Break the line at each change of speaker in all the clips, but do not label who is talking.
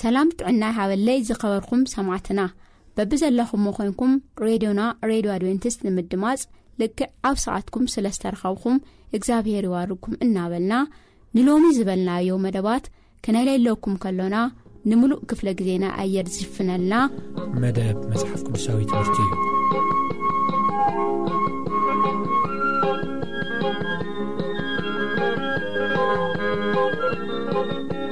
ሰላም ጥዕና ይሃበለይ ዝኸበርኩም ሰማዕትና በብዘለኹም ኮንኩም ሬድዮና ሬድዮ ኣድቨንቲስት ንምድማፅ ልክዕ ኣብ ሰዓትኩም ስለ ዝተረኸብኹም እግዚኣብሄር ይዋርኩም እናበልና ንሎሚ ዝበልናዮ መደባት ክነለለኩም ከሎና ንምሉእ ክፍለ ግዜና ኣየር ዝሽፍነልና
መደብ መፅሓፍ ቅዱሳዊ ትምህርቲ እዩ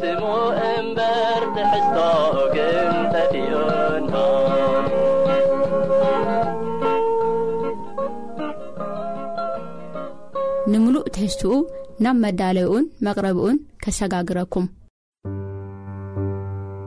ስሙ እምበር ትሕዝቶኡ ግን ጠፊኡና
ንምሉእ ትሕዝትኡ ናብ መዳለይኡን መቕረብኡን ከሰጋግረኩም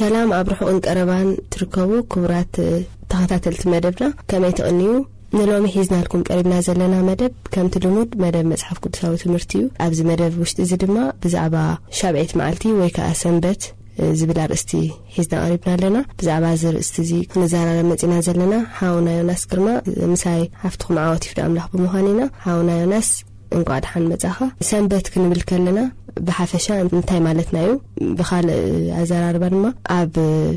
ሰላም ኣብ ርሑቕን ቀረባን ትርከቡ ክቡራት ተኸታተልቲ መደብና ከመይ ትቕንዩ ንሎሚ ሒዝናልኩም ቀሪብና ዘለና መደብ ከምቲ ልሙድ መደብ መፅሓፍ ቅዱሳዊ ትምህርቲ እዩ ኣብዚ መደብ ውሽጢ እዚ ድማ ብዛዕባ ሻብዒት መዓልቲ ወይ ከዓ ሰንበት ዝብል ኣርእስቲ ሒዝና ቀሪብና ኣለና። ብዛዕባ እዚ ኣርእስቲ እዚ ክንዘራረብ መጺእና ዘለና ሓውና ዮናስ ግርማ ምሳይ ሓፍትኹም ዓወት ይፍደኣምላኽ ብምዃን ኢና። ሓውና ዮናስ እንቋዕ ደሓን መጻኻ። ሰንበት ክንብል ከለና ብሓፈሻ እንታይ ማለትና እዩ? ብኻልእ ኣዘራርባ ድማ ኣብ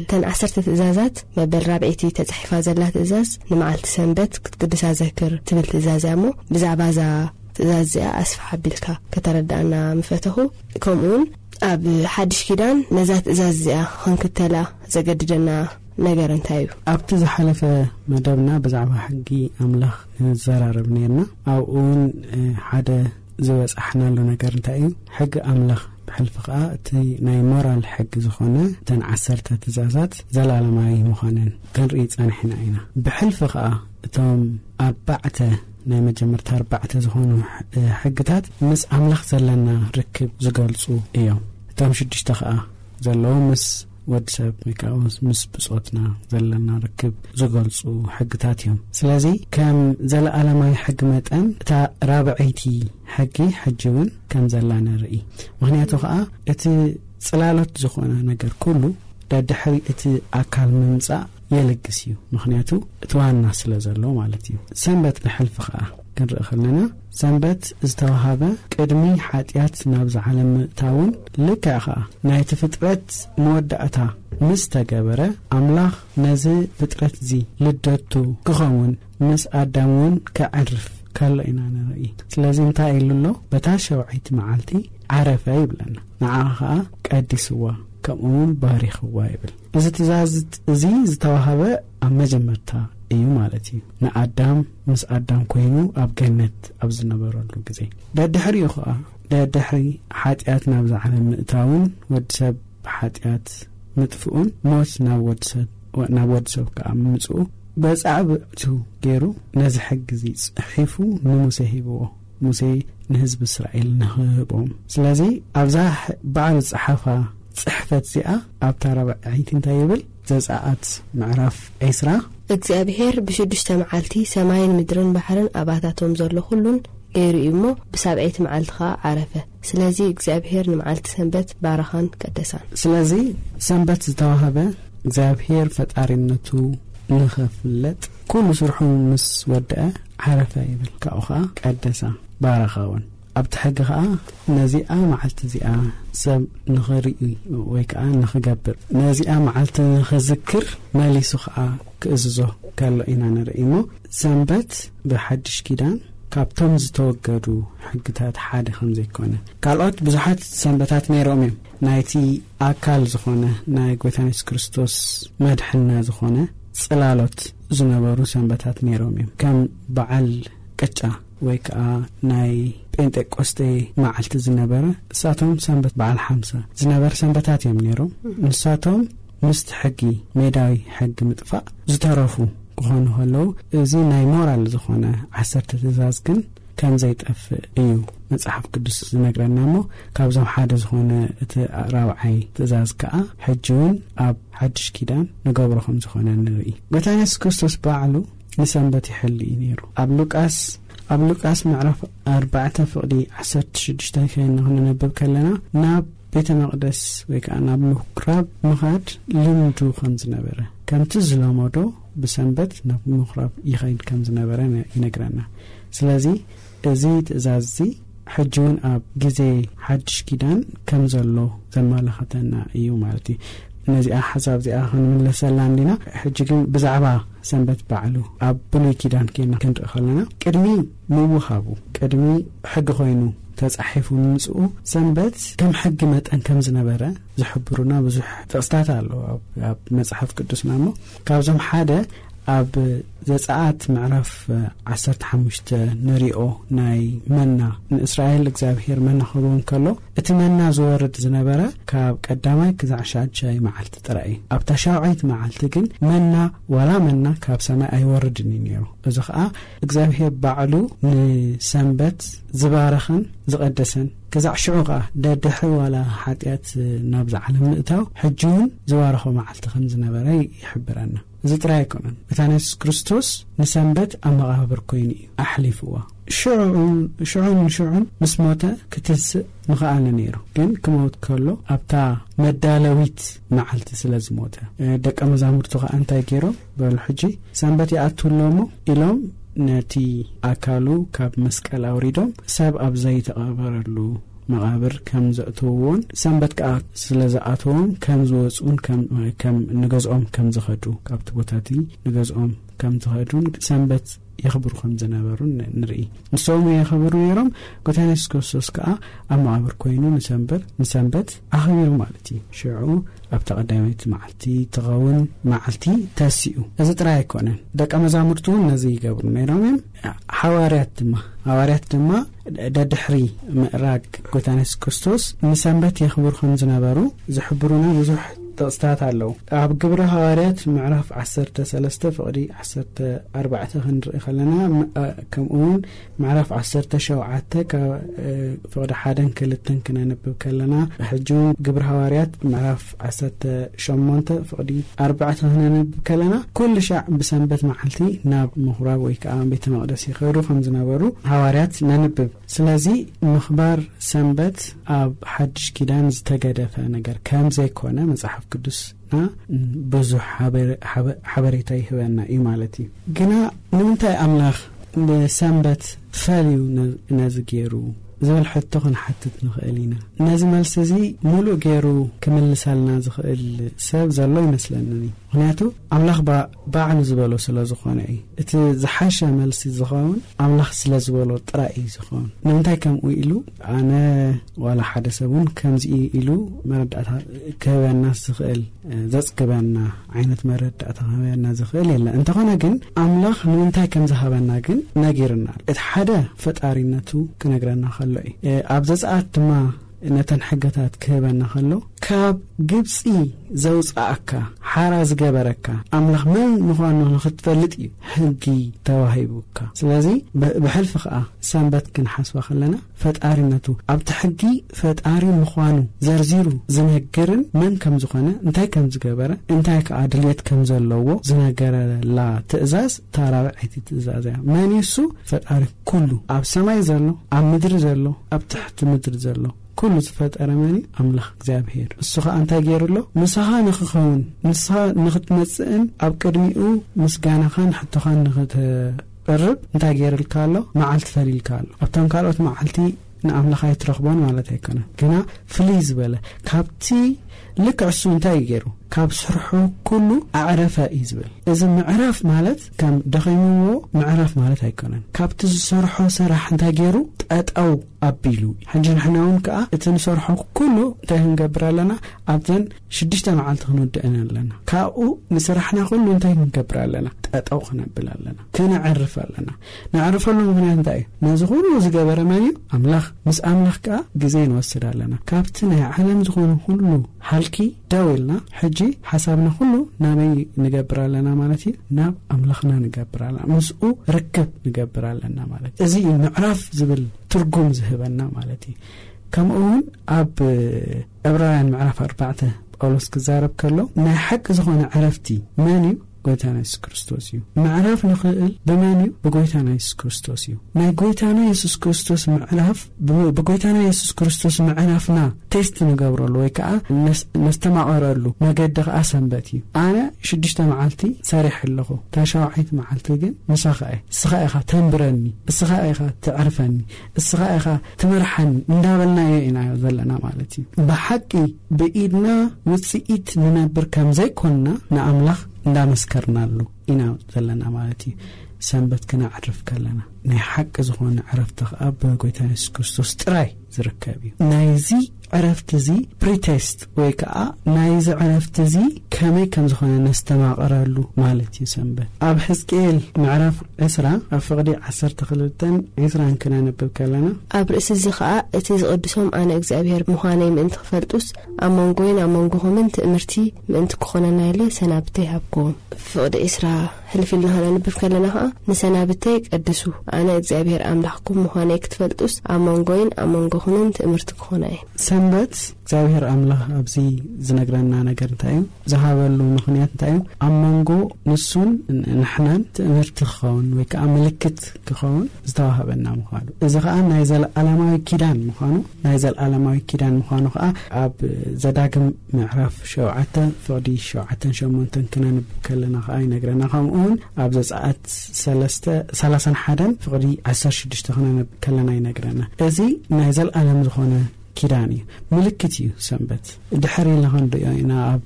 ተን ዓሰርተ ትእዛዛት መበል ራብዐይቲ ተጻሒፋ ዘላ ትእዛዝ ንመዓልቲ ሰንበት ክትቅድሳ ዘክር ትብል ትእዛዝ እያ እሞ ብዛዕባ እዛ ትእዛዝ እዚኣ ኣስፍሕ ኣቢልካ ከተረድኣና ምፈተኹ። ከምኡውን ኣብ ሓድሽ ኪዳን ነዛ ትእዛዝ እዚኣ ኽንክተላ ዘገድደና ነገር እንታይ እዩ?
ኣብቲ ዝሓለፈ መደብና ብዛዕባ ሕጊ ኣምላኽ ንዘራረብ ኔርና። ኣብኡ እውን ሓደ ዝበጻሕናሉ ነገር እንታይ እዩ? ሕጊ ኣምላኽ ብሕልፊ ኸኣ እቲ ናይ ሞራል ሕጊ ዝኾነ እተን ዓሰርተ ትእዛዛት ዘላለማዊ ምዃነን ክንርኢ ጸኒሕና ኢና። ብሕልፊ ኸኣ እቶም ኣርባዕተ ናይ መጀመርታ ኣርባዕተ ዝኾኑ ሕግታት ምስ ኣምላኽ ዘለና ርክብ ዝገልጹ እዮም። እቶም ሽዱሽተ ከኣ ዘለዉ ምስ ወድ ሰብ ወይ ከኣ ምስ ብጾትና ዘለና ርክብ ዝገልጹ ሕግታት እዮም። ስለዚ ከም ዘለኣለማዊ ሕጊ መጠን እታ ራብዐይቲ ሕጊ ሕጂ እውን ከም ዘላ ንርኢ። ምኽንያቱ ከኣ እቲ ጽላሎት ዝኾነ ነገር ኩሉ ደድሕሪ እቲ ኣካል ምምጻእ የልግስ እዩ ምክንያቱ እቲ ዋና ስለ ዘሎ ማለት እዩ ሰንበት ንሕልፊ ከኣ ክንርኢ ከለና ሰንበት ዝተዋሃበ ቅድሚ ሓጢኣት ናብዚ ዓለም ምእታውን ልክዕ ከኣ ናይቲ ፍጥረት መወዳእታ ምስ ተገበረ ኣምላኽ ነዚ ፍጥረት እዚ ልደቱ ክኸውን ምስ ኣዳም እውን ከዕርፍ ከሎ ኢና ንርኢ ስለዚ እንታይ ኢሉ ኣሎ በታ ሸውዓይቲ መዓልቲ ዓረፈ ይብለና ንዓ ከኣ ቀዲስዋ ከምኡ እውን ባሪኽዋ ይብል። እዚ ትእዛዝ እዚ ዝተዋህበ ኣብ መጀመርታ እዩ ማለት እዩ፣ ንኣዳም ምስ ኣዳም ኮይኑ ኣብ ገነት ኣብ ዝነበረሉ ግዜ። ደድሕሪኡ ኸኣ፣ ደድሕሪ ሓጢኣት ናብዛ ዓለም ምእታዉን ወዲ ሰብ ብሓጢኣት ምጥፍኡን ሞት ናብ ወዲ ሰብ ናብ ወዲ ሰብ ከኣ ምምጽኡ በጻዕብዕቱ ገይሩ ነዚ ሕጊ እዚ ጽሒፉ ንሙሴ ሂብዎ። ሙሴ ንህዝቢ እስራኤል ንኽህቦም። ስለዚ ኣብዛ በዓል ዝጸሓፋ ጽሕፈት እዚኣ ኣብታ ራብዐይቲ እንታይ ይብል? ዘጸኣት ምዕራፍ ዕስራ።
እግዚኣብሄር ብሽዱሽተ መዓልቲ ሰማይን ምድርን ባሕርን ኣባታቶም ዘሎ ዅሉን ገይሩ እዩ እሞ፣ ብሳብዐይቲ መዓልቲ ኸኣ ዓረፈ። ስለዚ እግዚኣብሄር ንመዓልቲ ሰንበት ባረኻን ቀደሳን።
ስለዚ ሰንበት ዝተዋህበ እግዚኣብሄር ፈጣሪነቱ ንኸፍለጥ ኩሉ ስርሑ ምስ ወደኣ ዓረፈ ይብል ካብኡ ኸኣ ቀደሳ ባረኻ ውን ኣብቲ ሕጊ ኸኣ ነዚኣ መዓልቲ እዚኣ ሰብ ንኽርኢ ወይ ከኣ ንኽገብር ነዚኣ መዓልቲ ንኽዝክር መሊሱ ኸኣ ክእዝዞ ከሎ ኢና ንርኢ እሞ ሰንበት ብሓድሽ ኪዳን ካብቶም ዝተወገዱ ሕግታት ሓደ ከም ዘይኮነ ካልኦት ብዙሓት ሰንበታት ነይሮም እዮም ናይቲ ኣካል ዝኾነ ናይ ጎይታና የሱስ ክርስቶስ መድሕና ዝኾነ ጽላሎት ዝነበሩ ሰንበታት ነይሮም እዮም ከም በዓል ቅጫ ወይ ከዓ ናይ ጴንጤቆስጤ መዓልቲ ዝነበረ እሳቶም ሰንበት በዓል ሓምሳ ዝነበረ ሰንበታት እዮም ነይሮም ንሳቶም ምስቲ ሕጊ ሜዳዊ ሕጊ ምጥፋእ ዝተረፉ ክኾኑ ከለዉ፣ እዚ ናይ ሞራል ዝኾነ ዓሰርተ ትእዛዝ ግን ከም ዘይጠፍእ እዩ መጽሓፍ ቅዱስ ዝነግረና እሞ ካብዞም ሓደ ዝኾነ እቲ ራብዓይ ትእዛዝ ከኣ ሕጂ እውን ኣብ ሓድሽ ኪዳን ንገብሮ ከም ዝኾነ ንርኢ። ጎይታና የሱስ ክርስቶስ ባዕሉ ንሰንበት ይሕሉ እዩ ነይሩ። ኣብ ሉቃስ ኣብ ሉቃስ ምዕራፍ ኣርባዕተ ፍቕዲ ዓሰርተ ሽዱሽተ ከይንክነነብብ ከለና ናብ ቤተ መቕደስ ወይ ከኣ ናብ ምኵራብ ምኻድ ልምዱ ኸም ዝነበረ፣ ከምቲ ዝለመዶ ብሰንበት ናብ ምኵራብ ይኸይድ ከም ዝነበረ ይነግረና። ስለዚ እዚ ትእዛዝ እዚ ሕጂ እውን ኣብ ግዜ ሓድሽ ኪዳን ከም ዘሎ ዘመላኽተና ኢዩ ማለት ኢዩ። ነዚኣ ሓሳብ እዚኣ ኽንምለሰላ እንዲና። ሕጂ ግን ብዛዕባ ሰንበት ባዕሉ ኣብ ብሉይ ኪዳን ኴንና ክንርኢ ኸለና ቅድሚ ምውሃቡ ቅድሚ ሕጊ ኮይኑ ተጻሒፉ ምምጽኡ ሰንበት ከም ሕጊ መጠን ከም ዝነበረ ዝሕብሩና ብዙሕ ጥቕስታት ኣለዉ ኣብ መጽሓፍ ቅዱስና እሞ ካብዞም ሓደ ኣብ ዘጸኣት ምዕራፍ ዓሰርተ ሓሙሽተ ንሪኦ ናይ መና ንእስራኤል እግዚኣብሄር መና ክህቦም ከሎ እቲ መና ዝወርድ ዝነበረ ካብ ቀዳማይ ክሳዕ ሻድሻይ መዓልቲ ጥራይ እዩ ኣብታ ሻውዓይቲ መዓልቲ ግን መና ዋላ መና ካብ ሰማይ ኣይወርድን እዩ ነይሩ እዚ ኸኣ እግዚኣብሄር ባዕሉ ንሰንበት ዝባረኸን ዝቐደሰን፣ ክዛዕ ሽዑ ኸኣ ደድሕሪ ዋላ ሓጢኣት ናብዚ ዓለም ምእታው ሕጂውን ዝባረኾ መዓልቲ ከም ዝነበረ ይሕብረና። እዚ ጥራይ ኣይኮነን፣ ጐይታና የሱስ ክርስቶስ ንሰንበት ኣብ መቓብር ኰይኑ እዩ ኣሕሊፍዋ። ሽዑ ሽዑ ንሽዑን ምስ ሞተ ክትንስእ ምኸኣለ ነይሩ፣ ግን ክመውት ከሎ ኣብታ መዳለዊት መዓልቲ ስለ ዝሞተ። ደቀ መዛሙርቱ ኸኣ እንታይ ገይሮም? በሉ ሕጂ ሰንበት ይኣቱ ኣሎ እሞ ኢሎም ነቲ ኣካሉ ካብ መስቀል ኣውሪዶም ሰብ ኣብ ዘይተቐበረሉ መቓብር ከም ዘእተውዎን ሰንበት ከኣ ስለ ዝኣተዎም ከም ዝወጹን ከም ንገዝኦም ከም ዝኸዱ ካብቲ ቦታ እቲ ንገዝኦም ከም ዝኸዱን ሰንበት የኽብሩ ከም ዝነበሩን ንርኢ ንሶም የኽብሩ ነይሮም ጎይታና የሱስ ክርስቶስ ከኣ ኣብ መቓብር ኮይኑ ንሰንበት ንሰንበት ኣኽሪሩ ማለት እዩ። ሽዑ ኣብታ ቀዳመይቲ መዓልቲ ትኸውን መዓልቲ ተሲኡ። እዚ ጥራይ ኣይኮነን፣ ደቀ መዛሙርቱ እውን ነዚ ይገብሩ ነይሮም እዮም። ሓዋርያት ድማ ሃዋርያት ድማ ደድሕሪ ምእራግ ጎይታና የሱስ ክርስቶስ ንሰንበት የኽብሩ ከም ዝነበሩ ዝሕብሩና ብዙሕ ጥቕስታት ኣለዉ። ኣብ ግብረ ሃዋርያት ምዕራፍ ዓሰርተ ሰለስተ ፍቕዲ ዓሰርተ ኣርባዕተ ክንርኢ ከለና ከምኡውን ምዕራፍ ዓሰርተ ሸውዓተ ካብ ፍቕዲ ሓደን ክልተን ክነንብብ ከለና ሕጂ እውን ግብሪ ሃዋርያት ምዕራፍ ዓሰርተ ሸሞንተ ፍቕዲ ኣርባዕተ ክነንብብ ከለና ኩሉ ሻዕ ብሰንበት መዓልቲ ናብ ምኹራብ ወይ ከዓ ቤተ መቕደስ ይኸዱ ከም ዝነበሩ ሃዋርያት ነንብብ። ስለዚ ምኽባር ሰንበት ኣብ ሓድሽ ኪዳን ዝተገደፈ ነገር ከም ዘይኮነ መጽሓፍ ቅዱስ ግና ብዙሕ ሓበሬታ ይህበና እዩ ማለት እዩ። ግና ንምንታይ ኣምላኽ ንሰንበት ፈልዩ ነዚ ገይሩ ዝብል ሕቶ ክንሓትት ንኽእል ኢና። ነዚ መልሲ እዚ ምሉእ ገይሩ ክምልሰልና ዝኽእል ሰብ ዘሎ ኣይመስለንን እዩ። ምኽንያቱ ኣምላኽ ባዕ ንዝበሎ ስለ ዝኾነ እዩ። እቲ ዝሓሸ መልሲ ዝኸውን ኣምላኽ ስለ ዝበሎ ጥራይ እዩ ዝኸውን። ንምንታይ ከምኡ ኢሉ? ኣነ ዋላ ሓደ ሰብ እውን ከምዚ እዩ ኢሉ መረዳእታ ክህበና ዝኽእል ዘጽግበና ዓይነት መረዳእታ ክህበና ዝኽእል የለን። እንተኾነ ግን ኣምላኽ ንምንታይ ከም ዝሃበና ግን ነጊሩና ኣሎ። እቲ ሓደ ፈጣሪነቱ ክነግረና ከሎ እዩ። ኣብ ዘጸኣት ድማ ነተን ሕግታት ክህበና ከሎ። ካብ ግብጺ ዘውጽኣካ፣ ሓራ ዝገበረካ፣ ኣምላኽ መን ምዃኑ ንኽትፈልጥ እዩ ሕጊ ተዋሂቡካ። ስለዚ ብሕልፊ ከኣ ሰንበት ክንሓስባ ከለና ፈጣሪነቱ፣ ኣብቲ ሕጊ ፈጣሪ ምዃኑ ዘርዚሩ ዝነግርን መን ከም ዝኾነ፣ እንታይ ከም ዝገበረ፣ እንታይ ከኣ ድልየት ከም ዘለዎ ዝነገረላ ትእዛዝ፣ እታ ራብዐይቲ ትእዛዝ እያ። መን እዩ እሱ? ፈጣሪ ኩሉ ኣብ ሰማይ ዘሎ፣ ኣብ ምድሪ ዘሎ፣ ኣብ ትሕቲ ምድሪ ዘሎ ኩሉ ዝፈጠረ መን እዩ? ኣምላኽ እግዚኣብሄር። እሱ ኸኣ እንታይ ገይሩ ኣሎ? ምሳኻ ንኽኸውን፣ ንስኻ ንኽትመጽእን ኣብ ቅድሚኡ ምስጋናኻን ሕቶኻን ንኽተቕርብ እንታይ ገይርልካ ኣሎ? መዓልቲ ፈሊልካ ኣሎ። ኣብተን ካልኦት መዓልቲ፣ ንኣምላኽ ኣይትረኽቦን ማለት ኣይኮነን ግና ፍልይ ዝበለ ካብቲ ልክዕ እሱ እንታይ እዩ ገይሩ ካብ ስርሑ ኩሉ ኣዕረፈ እዩ ዝብል እዚ ምዕራፍ ማለት ከም ደኺምዎ ምዕራፍ ማለት ኣይኮነን ካብቲ ዝሰርሖ ስራሕ እንታይ ገይሩ ጠጠው ኣቢሉ ሕጂ ንሕና እውን ከዓ እቲ ንሰርሖ ኩሉ እንታይ ክንገብር ኣለና ኣብዘን ሽዱሽተ መዓልቲ ክንውድእን ኣለና ካብኡ ንስራሕና ኩሉ እንታይ ክንገብር ኣለና ጠጠው ክነብል ኣለና ከነዕርፍ ኣለና ንዕርፈሉ ምኽንያት እንታይ እዩ? ነዚ ኩሉ ዝገበረ መን እዩ? ኣምላኽ። ምስ ኣምላኽ ከኣ ግዜ ንወስድ ኣለና። ካብቲ ናይ ዓለም ዝኾነ ኩሉ ሃልኪ ደው ኢልና ሕጂ ሓሳብና ኩሉ ናበይ ንገብር ኣለና ማለት እዩ? ናብ ኣምላኽና ንገብር ኣለና። ምስኡ ርክብ ንገብር ኣለና ማለት እዩ። እዚ እዩ ምዕራፍ ዝብል ትርጉም ዝህበና ማለት እዩ። ከምኡ እውን ኣብ ዕብራውያን ምዕራፍ ኣርባዕተ ጳውሎስ ክዛረብ ከሎ ናይ ሓቂ ዝኾነ ዕረፍቲ መን እዩ? ጎይታና የሱስ ክርስቶስ እዩ። ምዕራፍ ንክእል ብመን እዩ ብጎይታና የሱስ ክርስቶስ እዩ። ናይ ጎይታና የሱስ ክርስቶስ ምዕራፍ ብጎይታና የሱስ ክርስቶስ ምዕራፍና ቴስት ንገብረሉ ወይ ከኣ ነስተማቕረሉ መገዲ ከኣ ሰንበት እዩ። ኣነ ሽዱሽተ መዓልቲ ሰሪሐ ኣለኹ እታ ሻውዓይቲ መዓልቲ ግን ምሳኻ እየ እስኻ ኢኻ ተንብረኒ እስኻ ኢኻ ተዕርፈኒ እስኻ ኢኻ ትመርሓኒ እንዳበልናዮ ኢና ዘለና ማለት እዩ። ብሓቂ ብኢድና ውጽኢት ንነብር ከም ዘይኮንና ንኣምላኽ እንዳመስከርናሉ ኢና ዘለና ማለት እዩ። ሰንበት ክነዕርፍ ከለና ናይ ሓቂ ዝኾነ ዕረፍቲ ከኣ ብጎይታና የሱስ ክርስቶስ ጥራይ ዝርከብ እዩ። ናይዚ ዕረፍቲ'ዚ፣ Pretest፣ ወይ ከኣ ናይ'ዚ ዕረፍቲ'ዚ ከመይ ከም ዝዀነ ነስተማቕረሉ ማለት እዩ፣ ሰንበት። ኣብ ሕዝቅኤል ምዕራፍ ዕስራ ካብ ፍቕዲ ዓሰርተ ክልተን ዕስራን ክነንብብ ከለና።
ኣብ ርእሲ'ዚ ኸኣ እቲ ዝቕድሶም ኣነ እግዚኣብሄር ምዃነይ ምእንቲ ኺፈልጡስ፣ ኣብ መንጎይን ኣብ መንጎኹምን ትእምርቲ ምእንቲ ኪዀነና ኢለ ሰናብተይ ሃብክዎም። ፍቕዲ ዕስራ። ሕልፍ ኢልና ኸነንብብ ከለና ኸኣ፣ ንሰናብተይ ቀድሱ፣ ኣነ እግዚኣብሄር ኣምላኽኩም ምዃነይ ክትፈልጡስ፣ ኣብ መንጎይን ኣብ መንጎኹንን ትእምርቲ ክዀና እየን።
ሰንበት፣ እግዚኣብሄር ኣምላኽ ኣብዚ ዚነግረና ነገር እንታይ እዩ? ዝሃበሉ ምኽንያት እንታይ እዩ? ኣብ መንጎ ንሱን ንሕናን ትእምርቲ ኪኸውን ወይ ከኣ ምልክት ኪኸውን ዝተዋህበና ምዃኑ። እዚ ኸኣ ናይ ዘለኣለማዊ ኪዳን ምዃኑ፣ ናይ ዘለኣለማዊ ኪዳን ምዃኑ ኸኣ ኣብ ዘዳግም። ምዕራፍ ሸውዓተ ፍቕዲ ሸውዓተን ሸሞንተን ክነንብብ ከለና ከኣ ይነግረና። ከምኡውን ኣብ ዘጸኣት ሰለስተ ሰላሳን ሓደን ፍቕዲ ዓሰርተ ሽዱሽተ ክነንብብ ከለና ይነግረና። እዚ ናይ ዘልኣለም ዝኾነ ኪዳን እዩ። ምልክት እዩ ሰንበት። ድሕር ኢልና ክንርእዮ ኢና ኣብ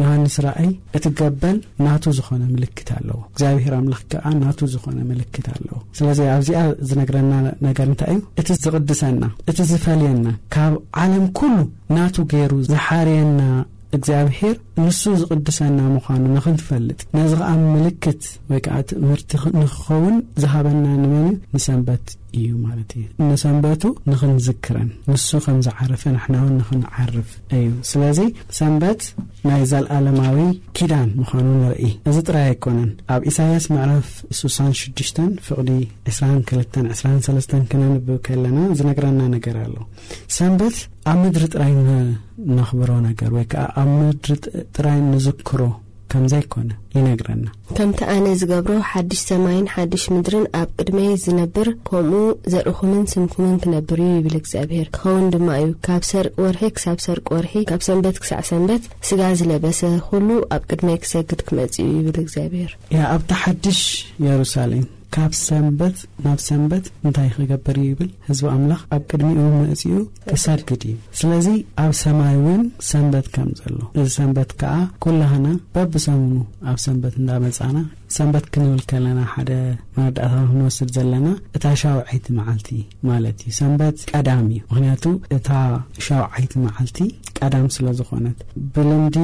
ዮሃንስ ራእይ እቲ ገበል ናቱ ዝኾነ ምልክት ኣለዎ። እግዚኣብሔር ኣምላኽ ከኣ ናቱ ዝኾነ ምልክት ኣለዎ። ስለዚ ኣብዚኣ ዝነግረና ነገር እንታይ እዩ? እቲ ዝቕድሰና እቲ ዝፈልየና ካብ ዓለም ኩሉ ናቱ ገይሩ ዝሓርየና እግዚኣብሄር ንሱ ዝቕድሰና ምዃኑ ንኽንፈልጥ፣ ነዚ ኸኣ ምልክት ወይ ከኣ ትእምርቲ ንኽኸውን ዝሃበና ንመን እዩ? ንሰንበት እዩ ማለት እዩ። ንሰንበቱ ንኽንዝክረን፣ ንሱ ከም ዝዓረፈ ንሕና እውን ንኽንዓርፍ እዩ። ስለዚ ሰንበት ናይ ዘለኣለማዊ ኪዳን ምዃኑ ንርኢ። እዚ ጥራይ ኣይኮነን። ኣብ ኢሳይያስ ምዕራፍ ሱሳን ሽዱሽተን ፍቕዲ ዕስራን ክልተን ዕስራን ሰለስተን ከነንብብ ከለና ዝነግረና ነገር ኣሎ። ሰንበት ኣብ ምድሪ ጥራይ እነኽብሮ ነገር ወይ ከኣ ኣብ ምድሪ ጥራይ እንዝክሮ ከም ዘይኰነ ይነግረና።
ከምቲ ኣነ ዝገብሮ፣ ሓድሽ ሰማይን ሓድሽ ምድርን ኣብ ቅድመይ ዝነብር፣ ከምኡ ዘርእኹምን ስምኩምን ክነብር እዩ ይብል እግዚኣብሄር። ክኸውን ድማ እዩ። ካብ ሰርቂ ወርሒ ክሳብ ሰርቂ ወርሒ፣ ካብ ሰንበት ክሳዕ ሰንበት፣ ስጋ ዝለበሰ ዅሉ ኣብ ቅድመይ ክሰግድ ክመጽእ እዩ ይብል
እግዚኣብሄር። ያኣብታ ሓድሽ የሩሳሌም። ካብ ሰንበት ናብ ሰንበት እንታይ ኺገብር እዩ ይብል? ህዝቢ ኣምላኽ ኣብ ቅድሚኡ መጺኡ ኪሰግድ እዩ። ስለዚ፣ ኣብ ሰማይ እውን ሰንበት ከም ዘሎ፣ እዚ ሰንበት ከኣ ኩላህና በብሰሙኑ ኣብ ሰንበት እንዳ መጻና ሰንበት ክንብል ከለና ሓደ መረዳእታ ክንወስድ ዘለና እታ ሻውዓይቲ መዓልቲ ማለት እዩ። ሰንበት ቀዳም እዩ፣ ምኽንያቱ እታ ሻውዓይቲ መዓልቲ፣ ቀዳም ስለ ዝኾነት። ብልምዲ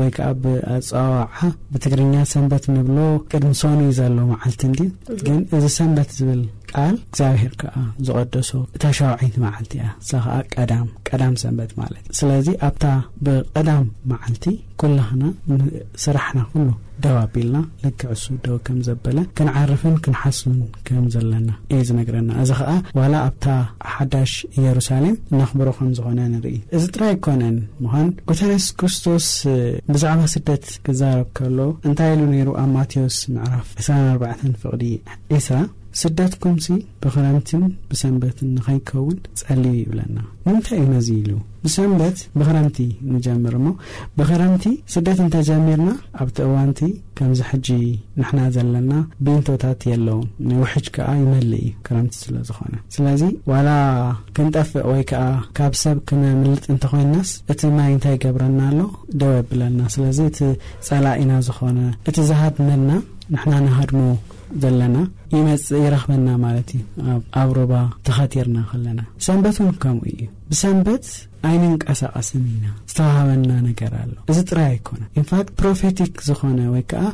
ወይ ከኣ ብኣጸዋውዓ ብትግርኛ ሰንበት ንብሎ ቅድሚ ሰኑይ ዘሎ መዓልቲ እንድዩ። ግን እዚ ሰንበት ዝብል ቃል እግዚኣብሄር ከኣ ዝቐደሶ እታ ሻውዓይቲ መዓልቲ እያ። እሳ ከኣ ቀዳም፣ ቀዳም ሰንበት ማለት እዩ። ስለዚ ኣብታ ብቐዳም መዓልቲ፣ ኩላህና ንስራሕና ኩሉ ደው ኣቢልና ልክዕ እሱ ደው ከም ዘበለ ክንዓርፍን ክንሓስብን ከም ዘለና እዩ ዝነግረና። እዚ ኸኣ ዋላ ኣብታ ሓዳሽ ኢየሩሳሌም ነኽብሮ ከም ዝኾነ ንርኢ። እዚ ጥራይ ኣይኮነን ምዃን ጎይታና የሱስ ክርስቶስ ብዛዕባ ስደት ክዛረብ ከሎ እንታይ ኢሉ ነይሩ ኣብ ማቴዎስ ምዕራፍ ዕስራን ኣርባዕተን ፍቕዲ ዕስራ ስደትኩምሲ ብኽረምትን ብሰንበትን ንኸይከውን ጸልዩ ይብለና። ንምንታይ እዩ ነዚ ኢሉ? ብሰንበት ብኽረምቲ ንጀምር እሞ ብኽረምቲ ስደት እንተ ጀሚርና ኣብቲ እዋንቲ ከምዚ ሕጂ ንሕና ዘለና ቢንቶታት የለዉን ንውሕጅ ከኣ ይመልእ እዩ ክረምቲ ስለ ዝኾነ ስለዚ ዋላ ክንጠፍእ ወይ ከኣ ካብ ሰብ ክነምልጥ እንተ ኾይንናስ እቲ ማይ እንታይ ይገብረና ኣሎ ደው የብለና ስለዚ እቲ ጸላኢና ዝኾነ እቲ ዝሃድመና ንሕና ንሃድሞ ዘለና ይመጽእ ይረኽበና ማለት እዩ ኣብ ሩባ ተኸቲርና ከለና ሰንበት ውን ከምኡ እዩ ብሰንበት ኣይንንቀሳቀስን ኢና ዝተዋሃበና ነገር ኣሎ እዚ ጥራይ ኣይኮነ ኢንፋክት ፕሮፌቲክ ዝኾነ ወይ ከዓ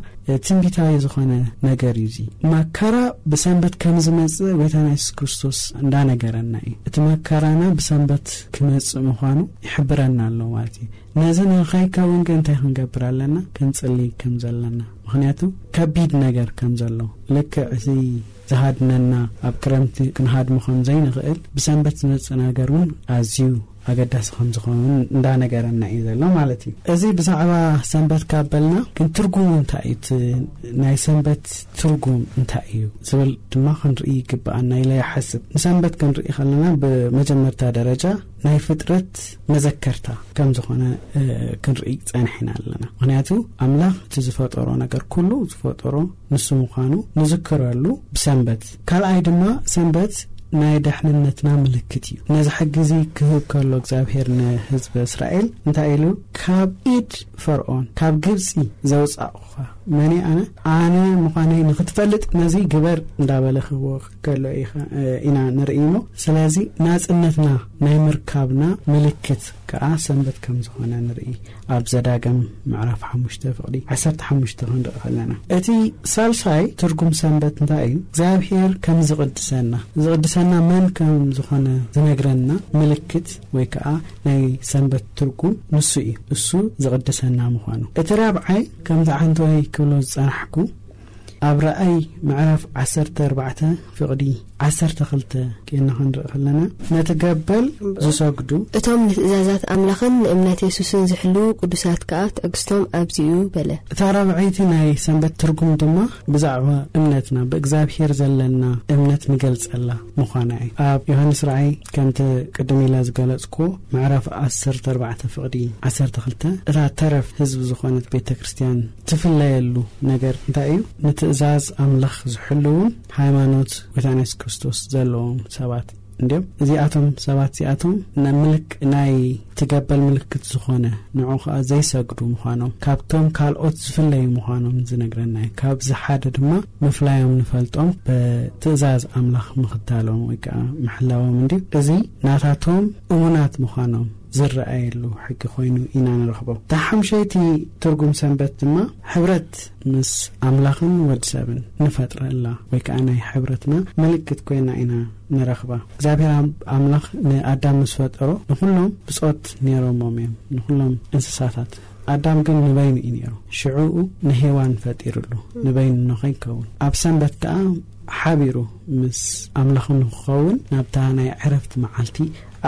ትንቢታዊ ዝኾነ ነገር እዩ እዚ መከራ ብሰንበት ከም ዝመጽእ ጎይታና የሱስ ክርስቶስ እንዳነገረና እዩ እቲ መከራና ብሰንበት ክመጽእ ምዃኑ ይሕብረና ኣሎ ማለት እዩ ነዚ ንኸይከውን ግን እንታይ ክንገብር ኣለና? ክንጽሊ ከም ዘለና። ምኽንያቱ ከቢድ ነገር ከም ዘሎ፣ ልክዕ እዚ ዝሃድነና ኣብ ክረምቲ ክንሃድሞ ከም ዘይንኽእል፣ ብሰንበት ዝመጽእ ነገር እውን ኣዝዩ ኣገዳሲ ከም ዝኸውን እንዳ ነገረና እዩ ዘሎ ማለት እዩ። እዚ ብዛዕባ ሰንበት ካብ በልና ግን ትርጉሙ እንታይ እዩ እቲ ናይ ሰንበት ትርጉም እንታይ እዩ ዝብል ድማ ክንርኢ ይግብኣና ኢለ ይሓስብ። ንሰንበት ክንርኢ ከለና ብመጀመርታ ደረጃ ናይ ፍጥረት መዘከርታ ከም ዝኾነ ክንርኢ ጸኒሕና ኣለና። ምኽንያቱ ኣምላኽ እቲ ዝፈጠሮ ነገር ኩሉ ዝፈጠሮ ንሱ ምዃኑ ንዝክረሉ ብሰንበት። ካልኣይ ድማ ሰንበት ናይ ደሕንነትና ምልክት እዩ። ነዚ ሕጊ እዚ ክህብ ከሎ እግዚኣብሄር ንህዝቢ እስራኤል እንታይ ኢሉ ካብ ኢድ ፈርኦን ካብ ግብጺ ዘውጻእኹኻ መን ኣነ ኣነ ምዃነይ ንኽትፈልጥ ነዚ ግበር እንዳበለ ክህቦ ከሎ ኢና ንርኢሞ ስለዚ ናጽነትና ናይ ምርካብና ምልክት ከኣ ሰንበት ከም ዝኾነ ንርኢ ኣብ ዘዳግም ምዕራፍ ሓሙሽተ ፍቕዲ ዓሰርተ ሓሙሽተ ክንርኢ ከለና እቲ ሳልሳይ ትርጉም ሰንበት እንታይ እዩ እግዚኣብሄር ከም ዝቕድሰና ዝቕድሰና መን ከም ዝኾነ ዝነግረና ምልክት ወይ ከኣ ናይ ሰንበት ትርጉም ንሱ እዩ እሱ ዝቕድሰና ምዃኑ እቲ ራብዓይ ከምዚ ዓንተወይ ክብሎ ዝጸናሕኩ ኣብ ራእይ ምዕራፍ ዓሰርተ ኣርባዕተ ፍቕዲ ዓሰርተ ክልተ ኴንና ኽንርኢ ኸለና፣ ነቲ ገበል ዚሰግዱ።
እቶም ንትእዛዛት ኣምላኽን ንእምነት የሱስን ዚሕልዉ ቕዱሳት ከኣ ትዕግስቶም ኣብዚ እዩ በለ።
እታ ራብዐይቲ ናይ ሰንበት ትርጕም ድማ ብዛዕባ እምነትና፣ ብእግዚኣብሄር ዘለና እምነት ንገልጸላ ምዃና እዩ። ኣብ ዮሃንስ ራእይ ከምቲ ቅድም ኢለ ዝገለጽኩዎ ምዕራፍ ዓሰርተ ኣርባዕተ ፍቕዲ ዓሰርተ ክልተ እታ ተረፍ ህዝቢ ዝዀነት ቤተ ክርስትያን፣ ትፍለየሉ ነገር እንታይ እዩ? ንትእዛዝ ኣምላኽ ዝሕልዉን ሃይማኖት ጎይታና የሱስ ክርስቶስ ዘለዎም ሰባት እንድዮም። እዚኣቶም ሰባት እዚኣቶም ንምልክ ናይ ትገበል ምልክት ዝኾነ ንዑ ከኣ ዘይሰግዱ ምዃኖም ካብቶም ካልኦት ዝፍለዩ ምዃኖም ዝነግረና እዩ። ካብዚ ሓደ ድማ ምፍላዮም ንፈልጦም ብትእዛዝ ኣምላኽ ምኽታሎም ወይ ከኣ ምሕላዎም እንድዩ። እዚ ናታቶም እሙናት ምዃኖም ዝረኣየሉ ሕጊ ኮይኑ ኢና ንረኽቦ። እታ ሓምሸይቲ ትርጉም ሰንበት ድማ ሕብረት ምስ ኣምላኽን ወድ ሰብን ንፈጥረላ ወይ ከኣ ናይ ሕብረትና ምልክት ኮይና ኢና ንረኽባ። እግዚኣብሔር ኣምላኽ ንኣዳም ምስ ፈጠሮ ንኹሎም ብጾት ኔሮሞም እዮም ንኹሎም እንስሳታት ኣዳም ግን ንበይኑ እዩ ኔሩ ሽዑኡ ንሄዋን ፈጢርሉ ንበይኑ ንኸይከውን ኣብ ሰንበት ከኣ ሓቢሩ ምስ ኣምላኽ ንክኸውን ናብታ ናይ ዕረፍቲ መዓልቲ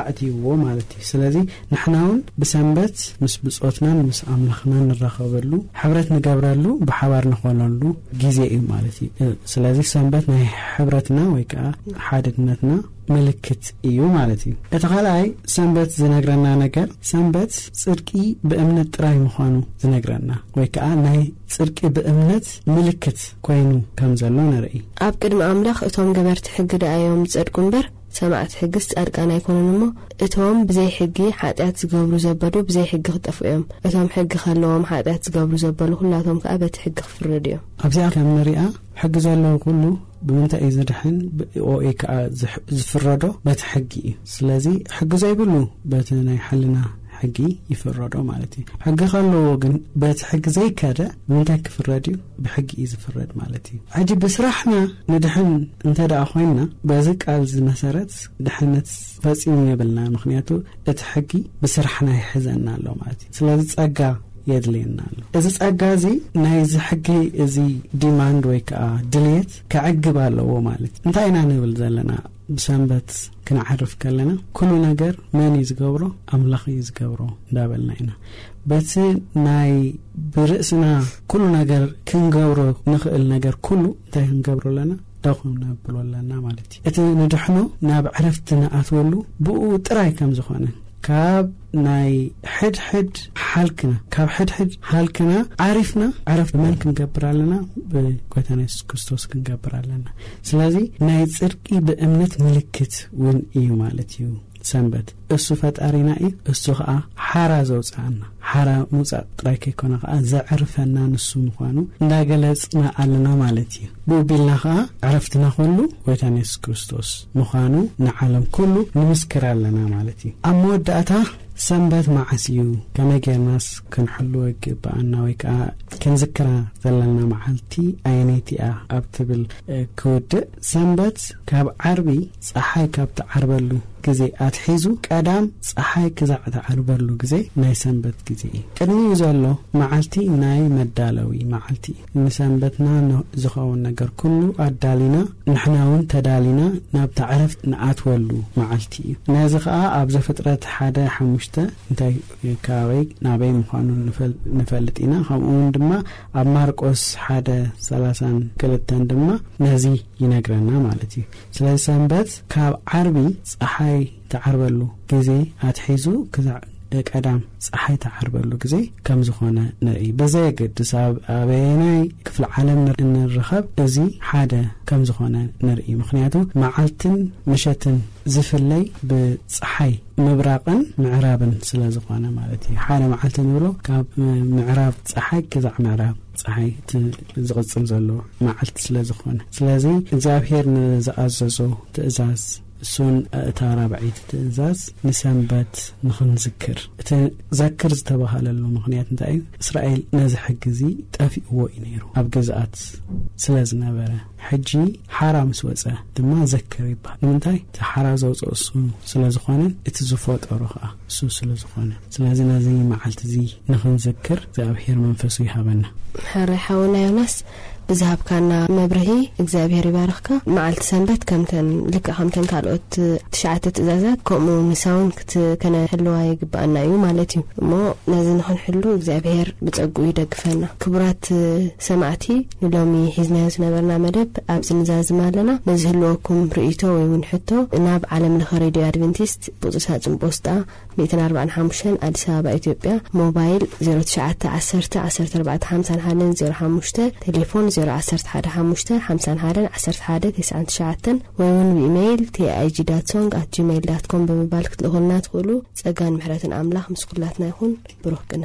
ኣእትይዎ ማለት እዩ ስለዚ ንሕናውን ብሰንበት ምስ ብጾትናን ምስ ኣምላኽናን ንራኸበሉ ሕብረት ንገብረሉ ብሓባር ንኾነሉ ግዜ እዩ ማለት እዩ ስለዚ ሰንበት ናይ ሕብረትና ወይ ከኣ ሓድነትና ምልክት እዩ ማለት እዩ እቲ ካልኣይ ሰንበት ዝነግረና ነገር ሰንበት ጽድቂ ብእምነት ጥራይ ምዃኑ ዝነግረና ወይ ከኣ ናይ ጽድቂ ብእምነት ምልክት ኮይኑ ከም ዘሎ ንርኢ።
ኣብ ቅድሚ ኣምላኽ እቶም ገበርቲ ሕጊ ደኣ እዮም ዝጸድቁ እምበር፣ ሰማዕት ሕግስ ጻድቃን ኣይኮኑን እሞ እቶም ብዘይ ሕጊ ሓጢኣት ዝገብሩ ዘበዱ ብዘይ ሕጊ ክጠፍኡ እዮም እቶም ሕጊ ከለዎም ሓጢኣት ዝገብሩ ዘበሉ ኩላቶም ከኣ በቲ ሕጊ ክፍረዱ እዮም።
ኣብዚኣ ከም ንሪኣ ሕጊ ዘለዎ ኩሉ ብምንታይ እዩ ዝድሕን ኦይ ከኣ ዝፍረዶ በቲ ሕጊ እዩ ስለዚ ሕጊ ዘይብሉ በቲ ናይ ሕልና ሕጊ ይፍረዶ ማለት እዩ ሕጊ ከለዎ ግን በቲ ሕጊ ዘይከደ ብምንታይ ክፍረድ እዩ ብሕጊ እዩ ዝፍረድ ማለት እዩ ሕጂ ብስራሕና ንድሕን እንተ ደኣ ኮይንና በዚ ቃል እዚ መሰረት ድሕነት ፈፂሙ የብልና ምክንያቱ እቲ ሕጊ ብስራሕና ይሕዘና ኣሎ ማለት እዩ ስለዚ ፀጋ የድልየና ኣሎ እዚ ጸጋ እዚ ናይዚ ሕጊ እዚ ዲማንድ ወይ ከዓ ድልየት ከዕግብ ኣለዎ ማለት እንታይ ኢና ንብል ዘለና ብሰንበት ክንዓርፍ ከለና ኩሉ ነገር መን እዩ ዝገብሮ ኣምላኽ እዩ ዝገብሮ እንዳበልና ኢና በቲ ናይ ብርእስና ኩሉ ነገር ክንገብሮ ንኽእል ነገር ኩሉ እንታይ ክንገብሮ ኣለና ደው ክንብሎ ኣለና ማለት እዩ እቲ ንድሕኖ ናብ ዕረፍቲ ንኣትወሉ ብኡ ጥራይ ከም ዝኾነ ካብ ናይ ሕድሕድ ሓልክና ካብ ሕድሕድ ሃልክና ዓሪፍና ዕረፍቲ ብመን ክንገብር ኣለና ብጎይታና የሱስ ክርስቶስ ክንገብር ኣለና ስለዚ ናይ ጽድቂ ብእምነት ምልክት እውን እዩ ማለት እዩ ሰንበት እሱ ፈጣሪና እዩ እሱ ከዓ ሓራ ዘውፅኣና ሓራ ምውፃእ ጥራይ ከይኮነ ከዓ ዘዕርፈና ንሱ ምዃኑ እንዳገለፅና ኣለና ማለት እዩ ብኡ ቢልና ከዓ ዕረፍትና ኩሉ ጎይታና የሱስ ክርስቶስ ምዃኑ ንዓለም ኩሉ ንምስክር ኣለና ማለት እዩ። ኣብ መወዳእታ ሰንበት መዓስ እዩ? ከመይ ጌርናስ ክንሕልዎ ይግብኣና ወይ ከኣ ክንዝክራ ዘለና መዓልቲ ኣየነይቲ እያ? ኣብ ትብል ክውድእ፣ ሰንበት ካብ ዓርቢ ጸሓይ ካብ ትዓርበሉ ግዜ ኣትሒዙ ቀዳም ጸሓይ ክሳዕ ትዓርበሉ ግዜ ናይ ሰንበት ግዜ እዩ። ቅድሚኡ ዘሎ መዓልቲ ናይ መዳለዊ መዓልቲ እዩ። ንሰንበትና ዝኸውን ነገር ኩሉ ኣዳሊና ንሕና ውን ተዳሊና ናብታ ዕረፍት ንኣትወሉ መዓልቲ እዩ። ነዚ ከኣ ኣብ ዘፍጥረት ሓደ ሓሙሽተ እንታይ ካበይ ናበይ ምዃኑ ንፈልጥ ኢና ከምኡ ውን ድማ ኣብ ማርቆስ ሓደ ሰላሳን ክልተን ድማ ነዚ ይነግረና ማለት እዩ። ስለዚ ሰንበት ካብ ዓርቢ ጸሓይ ትዓርበሉ ግዜ ኣትሒዙ ክሳዕ ቀዳም ጸሓይ ትዓርበሉ ግዜ ከም ዝዀነ ንርኢ። ብዘየገድስ ኣብ ኣበየናይ ክፍሊ ዓለም እንርከብ እዚ ሓደ ከም ዝዀነ ንርኢ፣ ምኽንያቱ መዓልትን ምሸትን ዝፍለይ ብጸሓይ ምብራቕን ምዕራብን ስለ ዝዀነ ማለት እዩ። ሓደ መዓልቲ ንብሎ ካብ ምዕራብ ጸሓይ ክሳዕ ምዕራብ ጸሓይ እቲ ዝቕጽል ዘሎ መዓልቲ ስለ ዝዀነ። ስለዚ እግዚኣብሄር ንዝኣዘዞ ትእዛዝ፣ እሱውን እታ ራብዐይቲ ትእዛዝ ንሰንበት ንኽንዝክር። እቲ ዘክር ዝተባህለሉ ምኽንያት እንታይ እዩ? እስራኤል ነዚ ሕጊ እዚ ጠፊእዎ እዩ ነይሩ ኣብ ግዝኣት ስለ ዝነበረ። ሕጂ ሓራ ምስ ወጸ ድማ ዘክር ይብሃል። ንምንታይ? እቲ ሓራ ዘውጽኦ እሱ ስለ ዝኾነን እቲ ዝፈጠሮ ኸኣ። እሱ ስለ ዝኾነ ስለዚ ነዚ መዓልቲ እዚ ንኽንዝክር እግዝኣብሄር መንፈሱ ይሃበና።
መሓሪ ሓውና ዮናስ ብዝሃብካና መብርሂ እግዚኣብሄር ይባርኽካ። መዓልቲ ሰንበት ከምተን ልክዕ ከምተን ካልኦት ትሽዓተ ትእዛዛት ከምኡ ንሳ ውን ክት ከነሕልዋ ይግብኣና እዩ ማለት እዩ እሞ ነዚ ንኽንሕሉ እግዚኣብሄር ብጸግኡ ይደግፈና። ክቡራት ሰማዕቲ ንሎሚ ሒዝናዮ ዝነበርና መደብ ኣብዚ ንዛዝም ኣለና። ንዝህልወኩም ርእይቶ ወይ ውን ሕቶ ናብ ዓለምለኸ ሬድዮ ኣድቨንቲስት ቁጽሪ ሳጹን ጶስጣ ሚእትን ኣርባዓን ሓሙሽተን ኣዲስ ኣበባ ኢትዮጵያ ሞባይል ዜሮ ትሽዓተ ዓሰርተ ዓሰርተ ኣርባዕተ ሓምሳን ሓደን ዜሮ ሓሙሽተ ቴሌፎን ዜሮ ዓሰርተ ሓደ ሓሙሽተ ሓምሳን ሓደን ዓሰርተ ሓደ ቴስዓን ትሽዓተን ወይ ውን ብኢመይል TIG ዳት ሶንግ ኣት ጂመይል ዳት ኮም ብምባል ክትልእኹልና ትኽእሉ ጸጋን ምሕረትን ኣምላኽ ምስ ኩላትና ይኹን ብሩኽ ቅነ